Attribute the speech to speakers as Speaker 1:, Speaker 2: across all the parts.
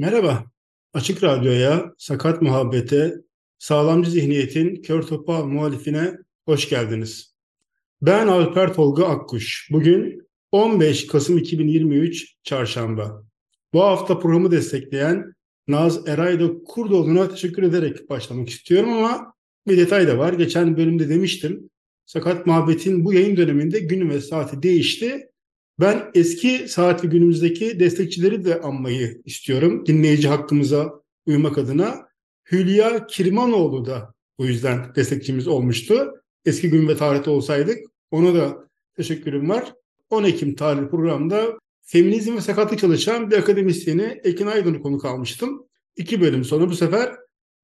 Speaker 1: Merhaba, Açık Radyo'ya, Sakat Muhabbete, Sağlamcı Zihniyet'in kör topal muhalifine hoş geldiniz. Ben Alper Tolga Akkuş. Bugün 15 Kasım 2023 Çarşamba. Bu hafta programı destekleyen Naz Erayda Kurdoğlu'na teşekkür ederek başlamak istiyorum ama bir detay da var. Geçen bölümde demiştim. Sakat Muhabbet'in bu yayın döneminde günü ve saati değişti. Ben eski saat ve günümüzdeki destekçileri de anmayı istiyorum. Dinleyici hakkımıza uymak adına. Hülya Kirmanoğlu da bu yüzden destekçimiz olmuştu. Eski gün ve tarihte olsaydık ona da teşekkürüm var. 10 Ekim tarihli programda feminizm ve sakatlık çalışan bir akademisyeni Ekin Aydın'ı konuk almıştım. İki bölüm sonra bu sefer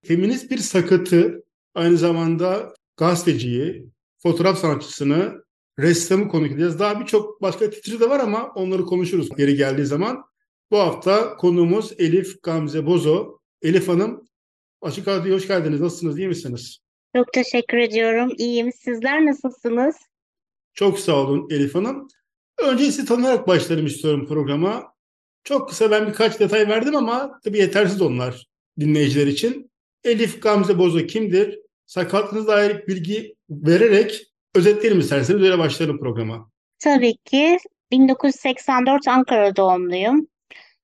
Speaker 1: feminist bir sakatı, aynı zamanda gazeteciyi, fotoğraf sanatçısını, ressamı konuk edeceğiz. Daha birçok başka titri de var ama onları konuşuruz geri geldiği zaman. Bu hafta konuğumuz Elif Gamze Bozo. Elif Hanım, Açık Radyo'ya hoş geldiniz. Nasılsınız, iyi misiniz?
Speaker 2: Çok teşekkür ediyorum. İyiyim. Sizler nasılsınız?
Speaker 1: Çok sağ olun Elif Hanım. Önce sizi tanıyarak başlarım istiyorum programa. Çok kısa ben birkaç detay verdim ama tabii yetersiz onlar dinleyiciler için. Elif Gamze Bozo kimdir? Sakatlığınızla dair bilgi vererek özetleyelim isterseniz öyle başlayalım programa.
Speaker 2: Tabii ki 1984 Ankara doğumluyum.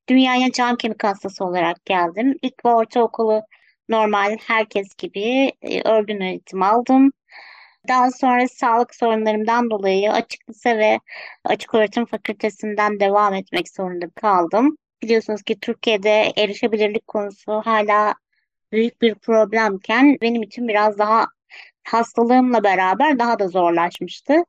Speaker 2: Dünyaya cam kemik hastası olarak geldim. İlk ve ortaokulu normal herkes gibi e, örgün eğitim aldım. Daha sonra sağlık sorunlarımdan dolayı açık lise ve açık öğretim fakültesinden devam etmek zorunda kaldım. Biliyorsunuz ki Türkiye'de erişebilirlik konusu hala büyük bir problemken benim için biraz daha hastalığımla beraber daha da zorlaşmıştı.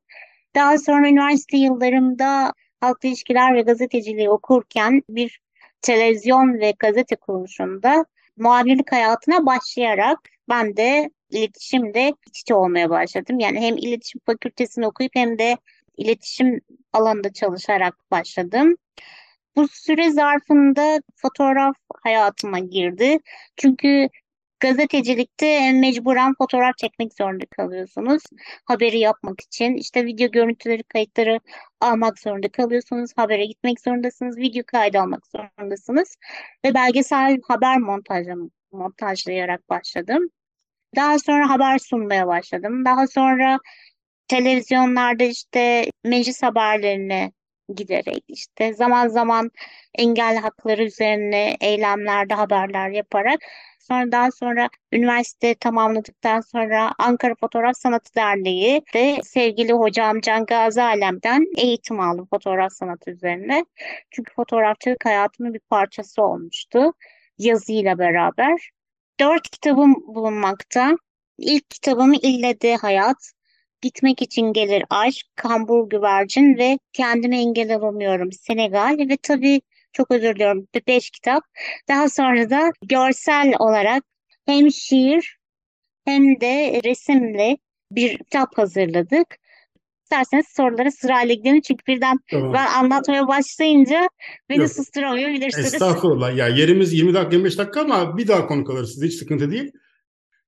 Speaker 2: Daha sonra üniversite yıllarımda halk ilişkiler ve gazeteciliği okurken bir televizyon ve gazete kuruluşunda muhabirlik hayatına başlayarak ben de iletişimde iç içe olmaya başladım. Yani hem iletişim fakültesini okuyup hem de iletişim alanında çalışarak başladım. Bu süre zarfında fotoğraf hayatıma girdi. Çünkü Gazetecilikte mecburen fotoğraf çekmek zorunda kalıyorsunuz. Haberi yapmak için işte video görüntüleri, kayıtları almak zorunda kalıyorsunuz. Habere gitmek zorundasınız. Video kaydı almak zorundasınız. Ve belgesel haber montajı, montajlayarak başladım. Daha sonra haber sunmaya başladım. Daha sonra televizyonlarda işte meclis haberlerine giderek işte zaman zaman engel hakları üzerine eylemlerde haberler yaparak Sonra daha sonra üniversite tamamladıktan sonra Ankara Fotoğraf Sanatı Derneği de sevgili hocam Can Gazi Alem'den eğitim aldım fotoğraf sanatı üzerine. Çünkü fotoğrafçılık hayatımın bir parçası olmuştu yazıyla beraber. Dört kitabım bulunmakta. İlk kitabım İlle de Hayat, Gitmek için gelir aşk, kambur güvercin ve kendime engel olamıyorum Senegal ve tabii çok özür diliyorum. Beş kitap. Daha sonra da görsel olarak hem şiir hem de resimli bir kitap hazırladık. İsterseniz sorulara sırayla gidelim çünkü birden tamam. ben anlatmaya başlayınca beni Yok. susturamıyor bilirsiniz.
Speaker 1: Estağfurullah. Ya yerimiz 20 dakika 25 dakika ama bir daha konu alırız. Hiç sıkıntı değil.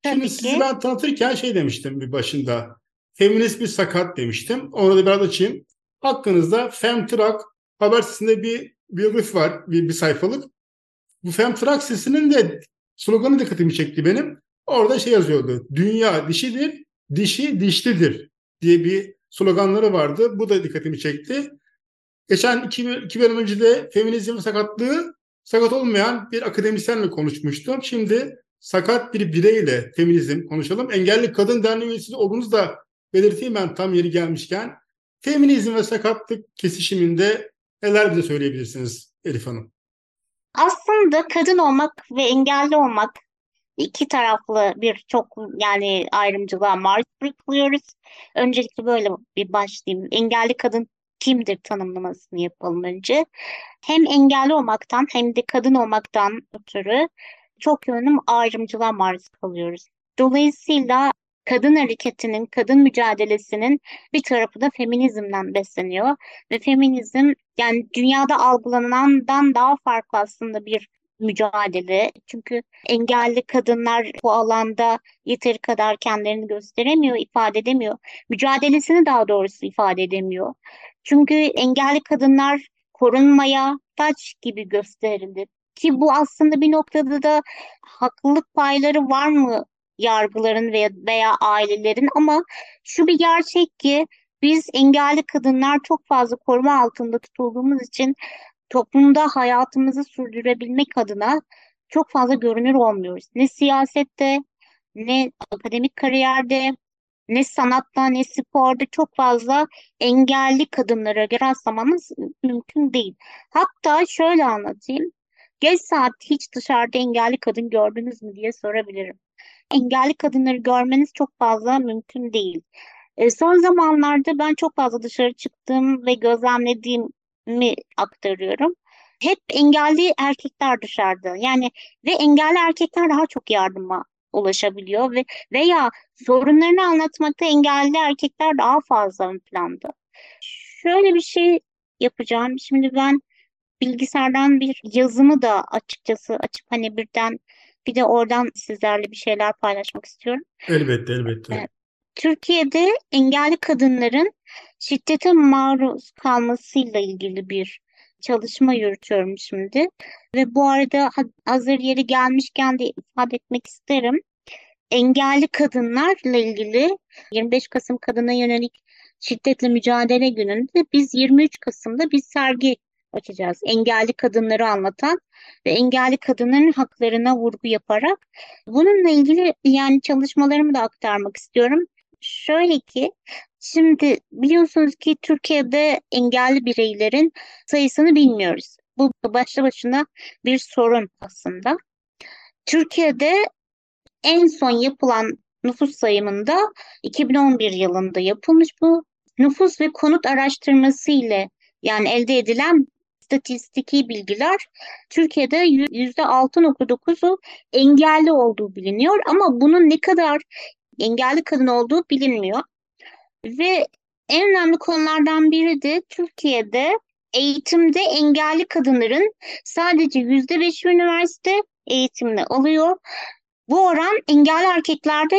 Speaker 1: Tabii Şimdi ki. sizi ben tanıtırken şey demiştim bir başında. Feminist bir sakat demiştim. Onu da biraz açayım. Hakkınızda Femtrak haber sitesinde bir biyografi var bir, bir sayfalık. Bu Femtraksis'inin de sloganı dikkatimi çekti benim. Orada şey yazıyordu. Dünya dişidir, dişi dişlidir diye bir sloganları vardı. Bu da dikkatimi çekti. Geçen iki, iki bölüm önce de feminizm sakatlığı sakat olmayan bir akademisyenle konuşmuştum. Şimdi sakat bir bireyle feminizm konuşalım. Engelli Kadın Derneği üyesi olduğunuzu da belirteyim ben tam yeri gelmişken. Feminizm ve sakatlık kesişiminde Neler bize söyleyebilirsiniz Elif Hanım?
Speaker 2: Aslında kadın olmak ve engelli olmak iki taraflı bir çok yani ayrımcılığa maruz bırakılıyoruz. Öncelikle böyle bir başlayayım. Engelli kadın kimdir tanımlamasını yapalım önce. Hem engelli olmaktan hem de kadın olmaktan ötürü çok yönlü ayrımcılığa maruz kalıyoruz. Dolayısıyla kadın hareketinin, kadın mücadelesinin bir tarafı da feminizmden besleniyor. Ve feminizm yani dünyada algılanandan daha farklı aslında bir mücadele. Çünkü engelli kadınlar bu alanda yeteri kadar kendilerini gösteremiyor, ifade edemiyor. Mücadelesini daha doğrusu ifade edemiyor. Çünkü engelli kadınlar korunmaya taç gibi gösterildi. Ki bu aslında bir noktada da haklılık payları var mı yargıların veya, veya ailelerin ama şu bir gerçek ki biz engelli kadınlar çok fazla koruma altında tutulduğumuz için toplumda hayatımızı sürdürebilmek adına çok fazla görünür olmuyoruz. Ne siyasette, ne akademik kariyerde, ne sanatta, ne sporda çok fazla engelli kadınlara rastlamanız mümkün değil. Hatta şöyle anlatayım. Geç saat hiç dışarıda engelli kadın gördünüz mü diye sorabilirim. Engelli kadınları görmeniz çok fazla mümkün değil. E, son zamanlarda ben çok fazla dışarı çıktım ve gözlemlediğimi aktarıyorum. Hep engelli erkekler dışarıda. Yani ve engelli erkekler daha çok yardıma ulaşabiliyor ve veya sorunlarını anlatmakta engelli erkekler daha fazla ön planda. Şöyle bir şey yapacağım. Şimdi ben bilgisayardan bir yazımı da açıkçası açıp hani birden bir de oradan sizlerle bir şeyler paylaşmak istiyorum.
Speaker 1: Elbette, elbette. Evet.
Speaker 2: Türkiye'de engelli kadınların şiddete maruz kalmasıyla ilgili bir çalışma yürütüyorum şimdi. Ve bu arada hazır yeri gelmişken de ifade etmek isterim. Engelli kadınlarla ilgili 25 Kasım Kadına Yönelik Şiddetle Mücadele Günü'nde biz 23 Kasım'da bir sergi açacağız. Engelli kadınları anlatan ve engelli kadınların haklarına vurgu yaparak bununla ilgili yani çalışmalarımı da aktarmak istiyorum. Şöyle ki şimdi biliyorsunuz ki Türkiye'de engelli bireylerin sayısını bilmiyoruz. Bu başlı başına bir sorun aslında. Türkiye'de en son yapılan nüfus sayımında 2011 yılında yapılmış bu. Nüfus ve konut araştırması ile yani elde edilen statistiki bilgiler Türkiye'de %6.9'u engelli olduğu biliniyor ama bunun ne kadar engelli kadın olduğu bilinmiyor. Ve en önemli konulardan biri de Türkiye'de eğitimde engelli kadınların sadece yüzde beş üniversite eğitimini alıyor. Bu oran engelli erkeklerde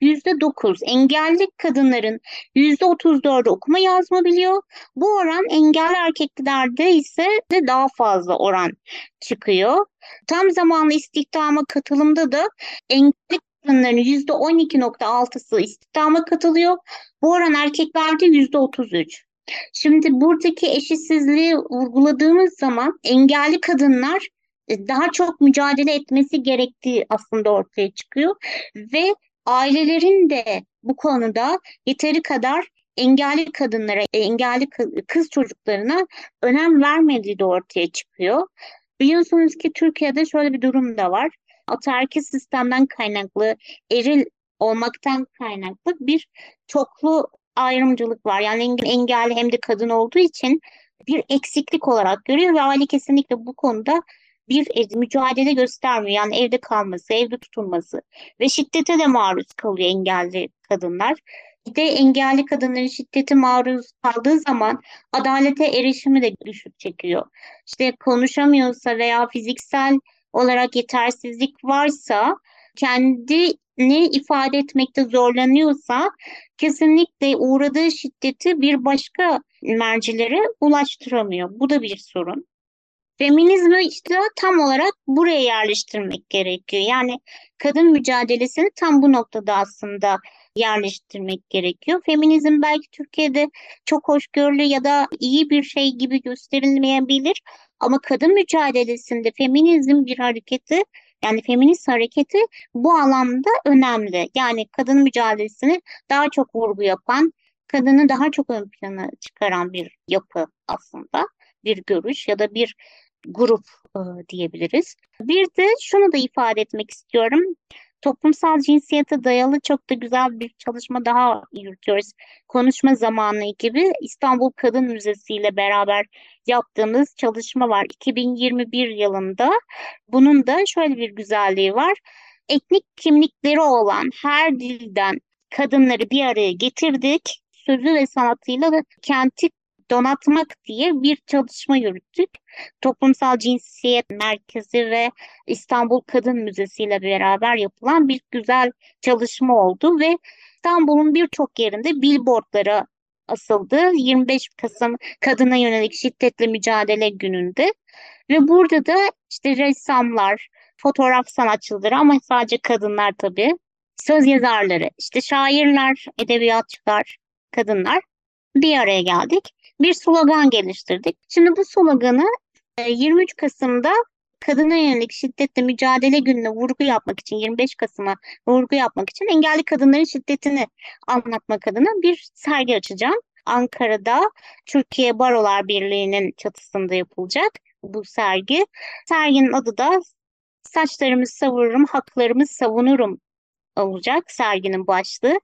Speaker 2: yüzde dokuz, engelli kadınların yüzde otuz dördü okuma yazma biliyor. Bu oran engelli erkeklerde ise de daha fazla oran çıkıyor. Tam zamanlı istihdama katılımda da engelli kadınların %12.6'sı istihdama katılıyor. Bu oran erkeklerde %33. Şimdi buradaki eşitsizliği vurguladığımız zaman engelli kadınlar daha çok mücadele etmesi gerektiği aslında ortaya çıkıyor ve ailelerin de bu konuda yeteri kadar engelli kadınlara, engelli kız çocuklarına önem vermediği de ortaya çıkıyor. Biliyorsunuz ki Türkiye'de şöyle bir durum da var ataerkil sistemden kaynaklı, eril olmaktan kaynaklı bir çoklu ayrımcılık var. Yani engelli hem de kadın olduğu için bir eksiklik olarak görüyor ve aile kesinlikle bu konuda bir mücadele göstermiyor. Yani evde kalması, evde tutulması ve şiddete de maruz kalıyor engelli kadınlar. Bir de engelli kadınların şiddete maruz kaldığı zaman adalete erişimi de düşük çekiyor. İşte konuşamıyorsa veya fiziksel olarak yetersizlik varsa kendini ifade etmekte zorlanıyorsa kesinlikle uğradığı şiddeti bir başka mercilere ulaştıramıyor. Bu da bir sorun. Feminizmi işte tam olarak buraya yerleştirmek gerekiyor. Yani kadın mücadelesini tam bu noktada aslında yerleştirmek gerekiyor. Feminizm belki Türkiye'de çok hoşgörülü ya da iyi bir şey gibi gösterilmeyebilir ama kadın mücadelesinde feminizm bir hareketi yani feminist hareketi bu alanda önemli. Yani kadın mücadelesini daha çok vurgu yapan, kadını daha çok ön plana çıkaran bir yapı aslında. Bir görüş ya da bir grup e, diyebiliriz. Bir de şunu da ifade etmek istiyorum toplumsal cinsiyete dayalı çok da güzel bir çalışma daha yürütüyoruz. Konuşma zamanı gibi İstanbul Kadın Müzesi ile beraber yaptığımız çalışma var 2021 yılında. Bunun da şöyle bir güzelliği var. Etnik kimlikleri olan her dilden kadınları bir araya getirdik. Sözü ve sanatıyla da kenti donatmak diye bir çalışma yürüttük. Toplumsal Cinsiyet Merkezi ve İstanbul Kadın Müzesi ile beraber yapılan bir güzel çalışma oldu ve İstanbul'un birçok yerinde billboardlara asıldı. 25 Kasım Kadına Yönelik Şiddetle Mücadele Günü'nde Ve burada da işte ressamlar, fotoğraf sanatçıları ama sadece kadınlar tabii, söz yazarları, işte şairler, edebiyatçılar, kadınlar bir araya geldik. Bir slogan geliştirdik. Şimdi bu sloganı 23 e, Kasım'da kadına yönelik şiddetle mücadele gününe vurgu yapmak için 25 Kasım'a vurgu yapmak için engelli kadınların şiddetini anlatmak adına bir sergi açacağım. Ankara'da Türkiye Barolar Birliği'nin çatısında yapılacak bu sergi. Serginin adı da Saçlarımı savururum, haklarımı savunurum olacak serginin başlığı.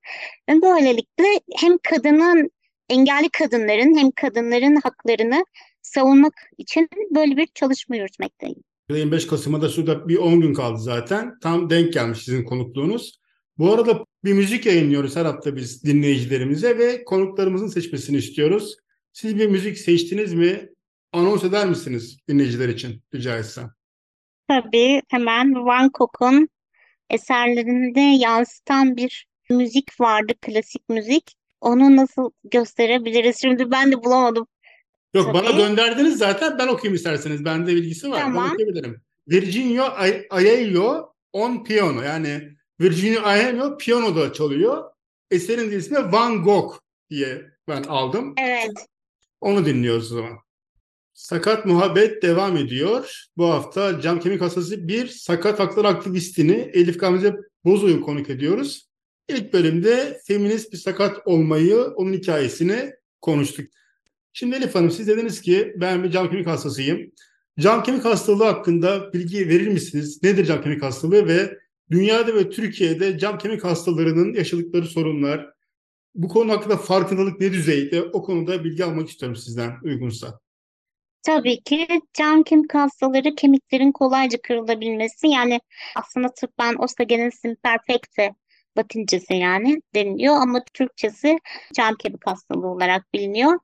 Speaker 2: Böylelikle hem kadının, engelli kadınların hem kadınların haklarını savunmak için böyle bir çalışma yürütmekteyim.
Speaker 1: 25 Kasım'a da şurada bir 10 gün kaldı zaten. Tam denk gelmiş sizin konukluğunuz. Bu arada bir müzik yayınlıyoruz her hafta biz dinleyicilerimize ve konuklarımızın seçmesini istiyoruz. Siz bir müzik seçtiniz mi? Anons eder misiniz dinleyiciler için rica etsem?
Speaker 2: Tabii hemen Van Gogh'un eserlerinde yansıtan bir müzik vardı, klasik müzik. Onu nasıl gösterebiliriz? Şimdi ben de bulamadım.
Speaker 1: Yok Tabii. bana gönderdiniz zaten. Ben okuyayım isterseniz. Bende bilgisi var. Tamam. Ben okuyabilirim. Virginio Aiello on piano. Yani Virginio Aiello piyanoda çalıyor. Eserin ismi Van Gogh diye ben aldım.
Speaker 2: Evet.
Speaker 1: Onu dinliyoruz o zaman. Sakat Muhabbet devam ediyor. Bu hafta Cam Kemik Hastası bir sakat haklar aktivistini Elif Gamze Bozo'yu konuk ediyoruz. İlk bölümde feminist bir sakat olmayı, onun hikayesini konuştuk. Şimdi Elif Hanım siz dediniz ki ben bir cam kemik hastasıyım. Cam kemik hastalığı hakkında bilgi verir misiniz? Nedir cam kemik hastalığı ve dünyada ve Türkiye'de cam kemik hastalarının yaşadıkları sorunlar, bu konu hakkında farkındalık ne düzeyde? O konuda bilgi almak istiyorum sizden uygunsa.
Speaker 2: Tabii ki cam kemik hastaları kemiklerin kolayca kırılabilmesi yani aslında tıbben osteogenesis imperfecta latincesi yani deniliyor ama Türkçesi cam kemik hastalığı olarak biliniyor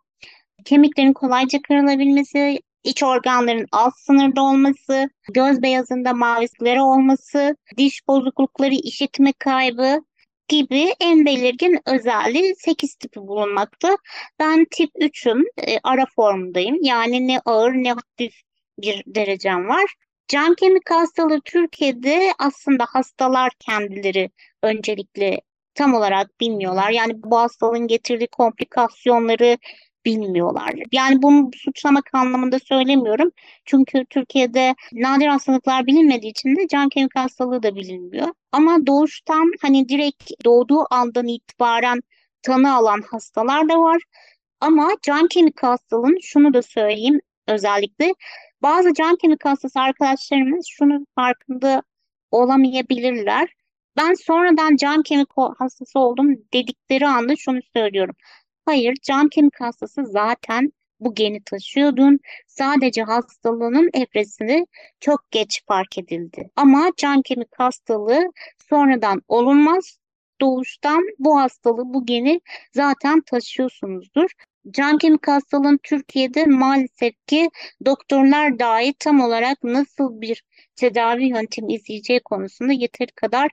Speaker 2: kemiklerin kolayca kırılabilmesi, iç organların alt sınırda olması, göz beyazında mavilikleri olması, diş bozuklukları, işitme kaybı gibi en belirgin özelliği 8 tipi bulunmakta. Ben tip 3'ün e, ara formundayım. Yani ne ağır ne hafif bir derecem var. Cam kemik hastalığı Türkiye'de aslında hastalar kendileri öncelikle tam olarak bilmiyorlar. Yani bu hastalığın getirdiği komplikasyonları, bilmiyorlar. Yani bunu suçlamak anlamında söylemiyorum. Çünkü Türkiye'de nadir hastalıklar bilinmediği için de can kemik hastalığı da bilinmiyor. Ama doğuştan hani direkt doğduğu andan itibaren tanı alan hastalar da var. Ama can kemik hastalığın şunu da söyleyeyim özellikle bazı can kemik hastası arkadaşlarımız şunu farkında olamayabilirler. Ben sonradan can kemik hastası oldum dedikleri anda şunu söylüyorum. Hayır, cam kemik hastası zaten bu geni taşıyordun. Sadece hastalığının evresini çok geç fark edildi. Ama cam kemik hastalığı sonradan olunmaz. Doğuştan bu hastalığı, bu geni zaten taşıyorsunuzdur. Can kemik hastalığın Türkiye'de maalesef ki doktorlar dahi tam olarak nasıl bir tedavi yöntemi izleyeceği konusunda yeteri kadar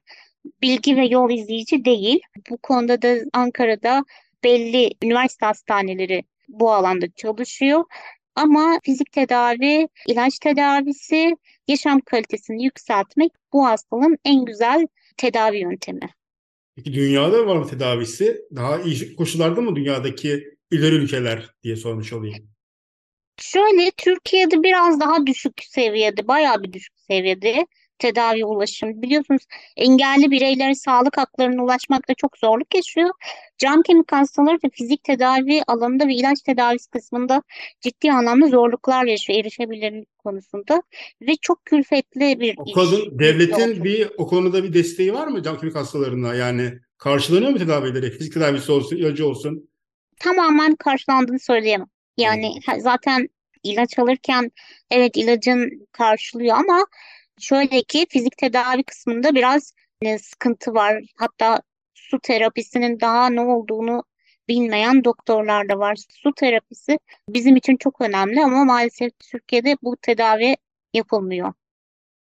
Speaker 2: bilgi ve yol izleyici değil. Bu konuda da Ankara'da belli üniversite hastaneleri bu alanda çalışıyor. Ama fizik tedavi, ilaç tedavisi, yaşam kalitesini yükseltmek bu hastalığın en güzel tedavi yöntemi.
Speaker 1: Peki dünyada var mı tedavisi? Daha iyi koşullarda mı dünyadaki ileri ülkeler diye sormuş olayım.
Speaker 2: Şöyle Türkiye'de biraz daha düşük seviyede, bayağı bir düşük seviyede tedavi ulaşım. Biliyorsunuz engelli bireyler sağlık haklarına ulaşmakta çok zorluk yaşıyor. Cam kemik hastaları da fizik tedavi alanında ve ilaç tedavisi kısmında ciddi anlamda zorluklar yaşıyor erişebilirlik konusunda ve çok külfetli bir
Speaker 1: o kadın, devletin bir o konuda bir desteği var mı cam kemik hastalarına? Yani karşılanıyor mu tedavileri? Fizik tedavisi olsun, ilacı olsun?
Speaker 2: Tamamen karşılandığını söyleyemem. Yani hmm. zaten ilaç alırken evet ilacın karşılıyor ama Şöyle ki fizik tedavi kısmında biraz e, sıkıntı var. Hatta su terapisinin daha ne olduğunu bilmeyen doktorlar da var. Su terapisi bizim için çok önemli ama maalesef Türkiye'de bu tedavi yapılmıyor.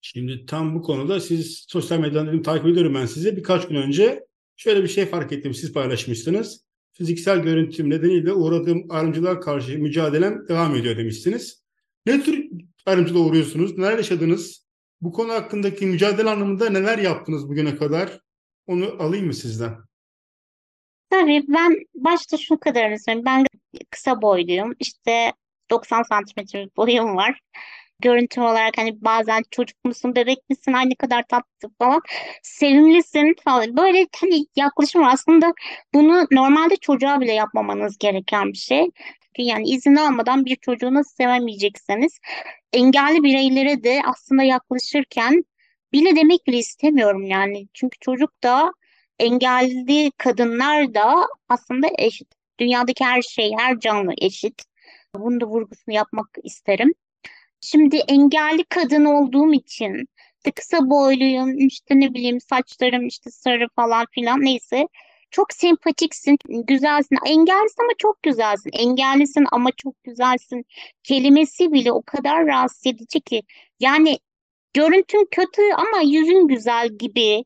Speaker 1: Şimdi tam bu konuda siz sosyal medyadan takip ediyorum ben size. Birkaç gün önce şöyle bir şey fark ettim. Siz paylaşmışsınız. Fiziksel görüntüm nedeniyle uğradığım ayrımcılığa karşı mücadelem devam ediyor demişsiniz. Ne tür ayrımcılığa uğruyorsunuz. Neler yaşadınız? Bu konu hakkındaki mücadele anlamında neler yaptınız bugüne kadar? Onu alayım mı sizden?
Speaker 2: Tabii ben başta şu kadarını söyleyeyim. Ben kısa boyluyum. İşte 90 santimetre boyum var. Görüntü olarak hani bazen çocuk musun, bebek misin, ay ne kadar tatlı falan, sevimlisin falan. Böyle hani yaklaşım var. Aslında bunu normalde çocuğa bile yapmamanız gereken bir şey. Yani izin almadan bir çocuğu nasıl sevemeyecekseniz engelli bireylere de aslında yaklaşırken bile demek bile istemiyorum yani. Çünkü çocuk da engelli kadınlar da aslında eşit. Dünyadaki her şey, her canlı eşit. Bunu da vurgusunu yapmak isterim. Şimdi engelli kadın olduğum için işte kısa boyluyum, işte ne bileyim saçlarım işte sarı falan filan neyse. Çok sempatiksin, güzelsin. Engellisin ama çok güzelsin. Engellisin ama çok güzelsin. Kelimesi bile o kadar rahatsız edici ki. Yani görüntün kötü ama yüzün güzel gibi.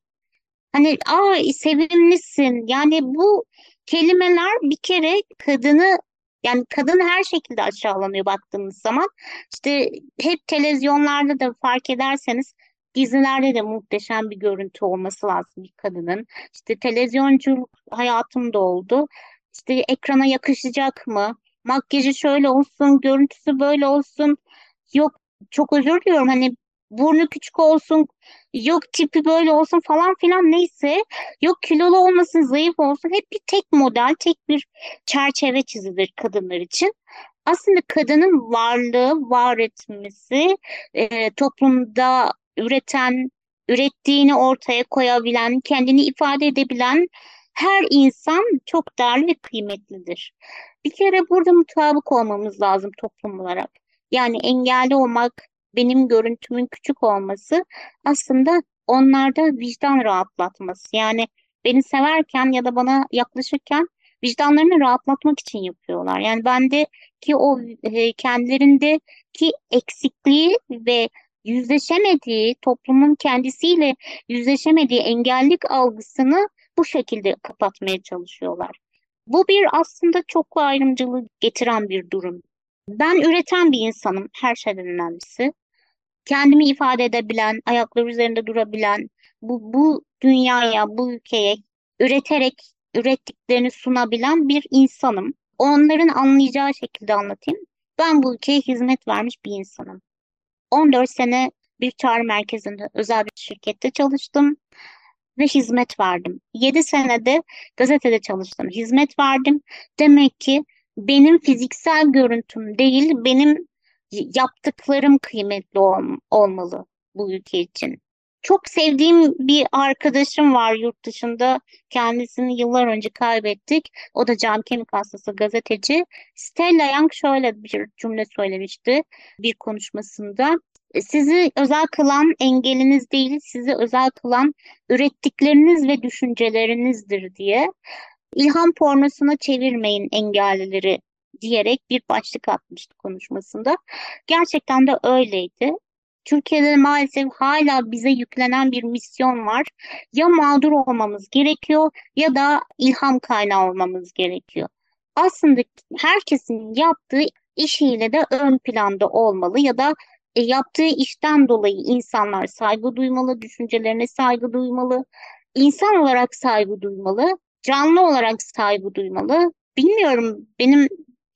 Speaker 2: Hani aa sevimlisin. Yani bu kelimeler bir kere kadını yani kadın her şekilde aşağılanıyor baktığımız zaman. İşte hep televizyonlarda da fark ederseniz dizilerde de muhteşem bir görüntü olması lazım bir kadının. İşte televizyonculuk hayatımda oldu. İşte ekrana yakışacak mı? Makyajı şöyle olsun, görüntüsü böyle olsun. Yok çok özür diliyorum hani burnu küçük olsun, yok tipi böyle olsun falan filan neyse, yok kilolu olmasın, zayıf olsun. Hep bir tek model, tek bir çerçeve çizilir kadınlar için. Aslında kadının varlığı, var etmesi, e, toplumda üreten, ürettiğini ortaya koyabilen, kendini ifade edebilen her insan çok değerli ve kıymetlidir. Bir kere burada mutabık olmamız lazım toplum olarak. Yani engelli olmak, benim görüntümün küçük olması aslında onlarda vicdan rahatlatması. Yani beni severken ya da bana yaklaşırken vicdanlarını rahatlatmak için yapıyorlar. Yani bendeki o e, kendilerindeki eksikliği ve yüzleşemediği, toplumun kendisiyle yüzleşemediği engellik algısını bu şekilde kapatmaya çalışıyorlar. Bu bir aslında çoklu ayrımcılığı getiren bir durum. Ben üreten bir insanım her şeyden önemlisi kendimi ifade edebilen, ayakları üzerinde durabilen, bu, bu dünyaya, bu ülkeye üreterek ürettiklerini sunabilen bir insanım. Onların anlayacağı şekilde anlatayım. Ben bu ülkeye hizmet vermiş bir insanım. 14 sene bir çağrı merkezinde özel bir şirkette çalıştım ve hizmet verdim. 7 senede gazetede çalıştım, hizmet verdim. Demek ki benim fiziksel görüntüm değil, benim yaptıklarım kıymetli ol, olmalı bu ülke için. Çok sevdiğim bir arkadaşım var yurt dışında. Kendisini yıllar önce kaybettik. O da cam kemik hastası gazeteci. Stella Young şöyle bir cümle söylemişti bir konuşmasında. Sizi özel kılan engeliniz değil, sizi özel kılan ürettikleriniz ve düşüncelerinizdir diye. İlham pornosuna çevirmeyin engellileri diyerek bir başlık atmıştı konuşmasında. Gerçekten de öyleydi. Türkiye'de maalesef hala bize yüklenen bir misyon var. Ya mağdur olmamız gerekiyor ya da ilham kaynağı olmamız gerekiyor. Aslında herkesin yaptığı işiyle de ön planda olmalı ya da e, yaptığı işten dolayı insanlar saygı duymalı, düşüncelerine saygı duymalı, insan olarak saygı duymalı, canlı olarak saygı duymalı. Bilmiyorum benim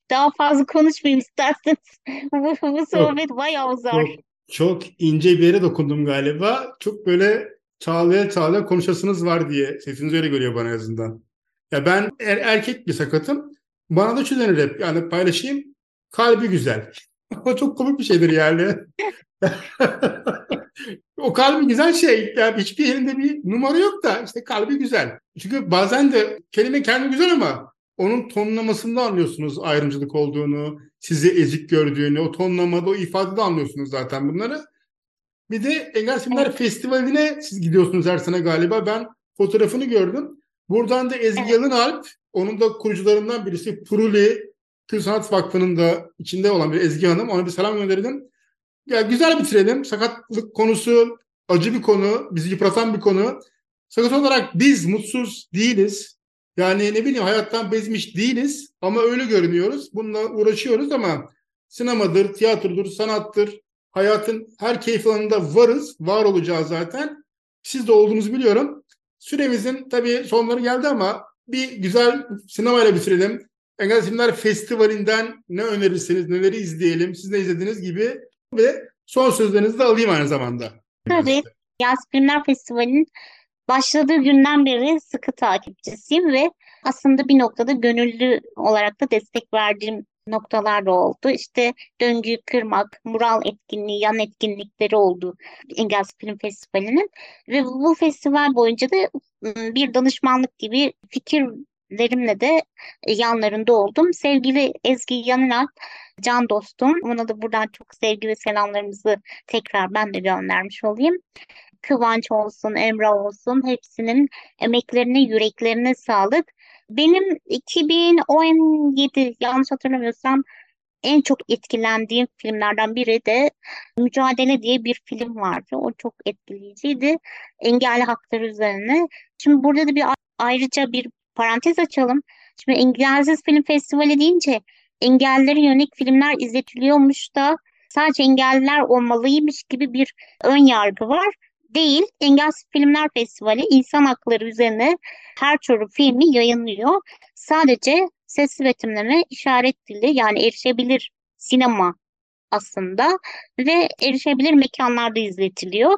Speaker 2: daha fazla konuşmayayım isterseniz. bu, bu sohbet bayağı uzar.
Speaker 1: Çok, çok ince bir yere dokundum galiba. Çok böyle çağlaya çağlaya konuşasınız var diye sesiniz öyle görüyor bana en azından. Ya ben er, erkek bir sakatım. Bana da şu denir hep yani paylaşayım. Kalbi güzel. o çok komik bir şeydir yani. o kalbi güzel şey. Yani hiçbir yerinde bir numara yok da işte kalbi güzel. Çünkü bazen de kelime kendi güzel ama onun tonlamasında anlıyorsunuz ayrımcılık olduğunu, sizi ezik gördüğünü, o tonlamada, o ifadede anlıyorsunuz zaten bunları. Bir de Engel Seminer Festivali'ne siz gidiyorsunuz her sene galiba. Ben fotoğrafını gördüm. Buradan da Ezgi evet. Yalın Alp, onun da kurucularından birisi Puruli Türk Sanat Vakfı'nın da içinde olan bir Ezgi Hanım. Ona bir selam gönderdim. Ya güzel bitirelim. Sakatlık konusu acı bir konu, bizi yıpratan bir konu. Sakat olarak biz mutsuz değiliz. Yani ne bileyim hayattan bezmiş değiliz ama öyle görünüyoruz. Bununla uğraşıyoruz ama sinemadır, tiyatrodur, sanattır, hayatın her keyif alanında varız. Var olacağız zaten. Siz de olduğunuzu biliyorum. Süremizin tabii sonları geldi ama bir güzel sinemayla bitirelim. Engel Filmler Festivali'nden ne önerirsiniz, neleri izleyelim, siz ne izlediğiniz gibi ve son sözlerinizi de alayım aynı zamanda.
Speaker 2: Tabii. Yaz Filmler Festivali'nin başladığı günden beri sıkı takipçisiyim ve aslında bir noktada gönüllü olarak da destek verdiğim noktalar da oldu. İşte döngüyü kırmak, mural etkinliği, yan etkinlikleri oldu Engelsiz Film Festivali'nin. Ve bu festival boyunca da ıı, bir danışmanlık gibi fikirlerimle de yanlarında oldum. Sevgili Ezgi Yanınak, can dostum. Ona da buradan çok sevgi ve selamlarımızı tekrar ben de göndermiş olayım. Kıvanç olsun, Emrah olsun hepsinin emeklerine, yüreklerine sağlık. Benim 2017 yanlış hatırlamıyorsam en çok etkilendiğim filmlerden biri de Mücadele diye bir film vardı. O çok etkileyiciydi. Engelli haklar üzerine. Şimdi burada da bir ayrıca bir parantez açalım. Şimdi Engelsiz Film Festivali deyince engellilere yönelik filmler izletiliyormuş da sadece engelliler olmalıymış gibi bir ön yargı var değil. Engelsiz Filmler Festivali insan hakları üzerine her türlü filmi yayınlıyor. Sadece ses üretimlerine işaret dili yani erişebilir sinema aslında ve erişebilir mekanlarda izletiliyor.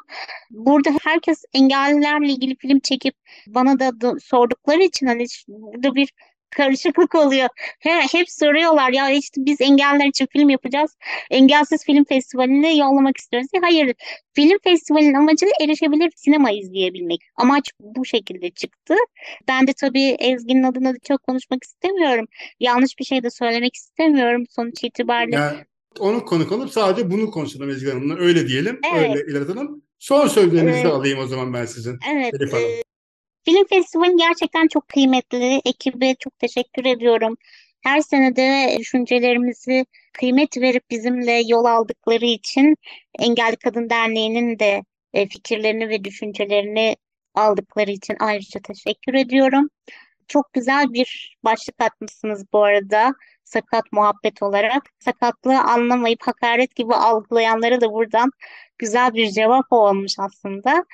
Speaker 2: Burada herkes engellilerle ilgili film çekip bana da sordukları için hani burada bir karışıklık oluyor. He, hep soruyorlar ya işte biz engeller için film yapacağız. Engelsiz Film Festivali'ne yollamak istiyoruz. Hayır, film festivalinin amacı erişebilir sinema izleyebilmek. Amaç bu şekilde çıktı. Ben de tabii Ezgi'nin adına da çok konuşmak istemiyorum. Yanlış bir şey de söylemek istemiyorum sonuç itibariyle.
Speaker 1: Yani onu konuk alıp sadece bunu konuşalım Ezgi Hanım'la. Öyle diyelim. Evet. Öyle ilerletelim. Son sözlerinizi evet. alayım o zaman ben sizin.
Speaker 2: Evet. Film festivali gerçekten çok kıymetli. Ekibe çok teşekkür ediyorum. Her sene de düşüncelerimizi kıymet verip bizimle yol aldıkları için Engelli Kadın Derneği'nin de e, fikirlerini ve düşüncelerini aldıkları için ayrıca teşekkür ediyorum. Çok güzel bir başlık atmışsınız bu arada sakat muhabbet olarak. Sakatlığı anlamayıp hakaret gibi algılayanlara da buradan güzel bir cevap olmuş aslında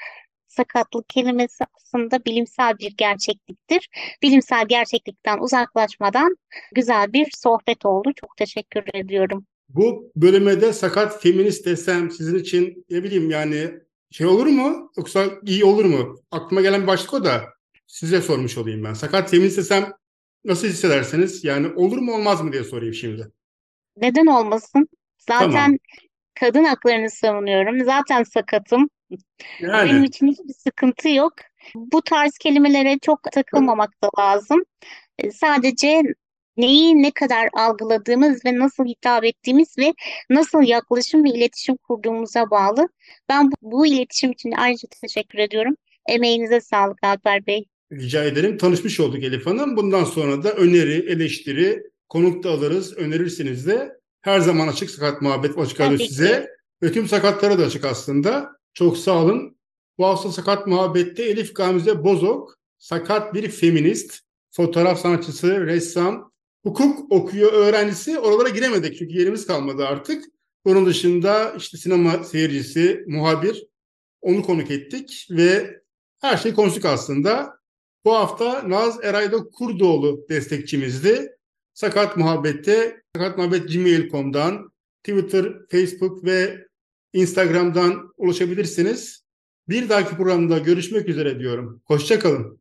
Speaker 2: sakatlık kelimesi aslında bilimsel bir gerçekliktir. Bilimsel gerçeklikten uzaklaşmadan güzel bir sohbet oldu. Çok teşekkür ediyorum.
Speaker 1: Bu bölüme de sakat feminist desem sizin için ne bileyim yani şey olur mu? Yoksa iyi olur mu? Aklıma gelen bir başlık o da size sormuş olayım ben. Sakat feminist desem nasıl hissedersiniz? Yani olur mu olmaz mı diye sorayım şimdi.
Speaker 2: Neden olmasın? Zaten tamam. kadın haklarını savunuyorum. Zaten sakatım. Yani. Benim için hiçbir sıkıntı yok. Bu tarz kelimelere çok takılmamak da lazım. E, sadece neyi ne kadar algıladığımız ve nasıl hitap ettiğimiz ve nasıl yaklaşım ve iletişim kurduğumuza bağlı. Ben bu, bu iletişim için ayrıca teşekkür ediyorum. Emeğinize sağlık Alper Bey.
Speaker 1: Rica ederim. Tanışmış olduk Elif Hanım. Bundan sonra da öneri, eleştiri, konuk da alırız. Önerirsiniz de. Her zaman açık sakat muhabbet açık size. Ve tüm sakatlara da açık aslında. Çok sağ olun. Bu hafta Sakat Muhabbet'te Elif Gamze Bozok, sakat bir feminist, fotoğraf sanatçısı, ressam, hukuk okuyor öğrencisi. Oralara giremedik çünkü yerimiz kalmadı artık. Bunun dışında işte sinema seyircisi, muhabir, onu konuk ettik ve her şeyi konuştuk aslında. Bu hafta Naz Erayda Kurdoğlu destekçimizdi. Sakat Muhabbet'te sakatmuhabbet.gmail.com'dan Twitter, Facebook ve Instagram'dan ulaşabilirsiniz. Bir dahaki programda görüşmek üzere diyorum. Hoşçakalın.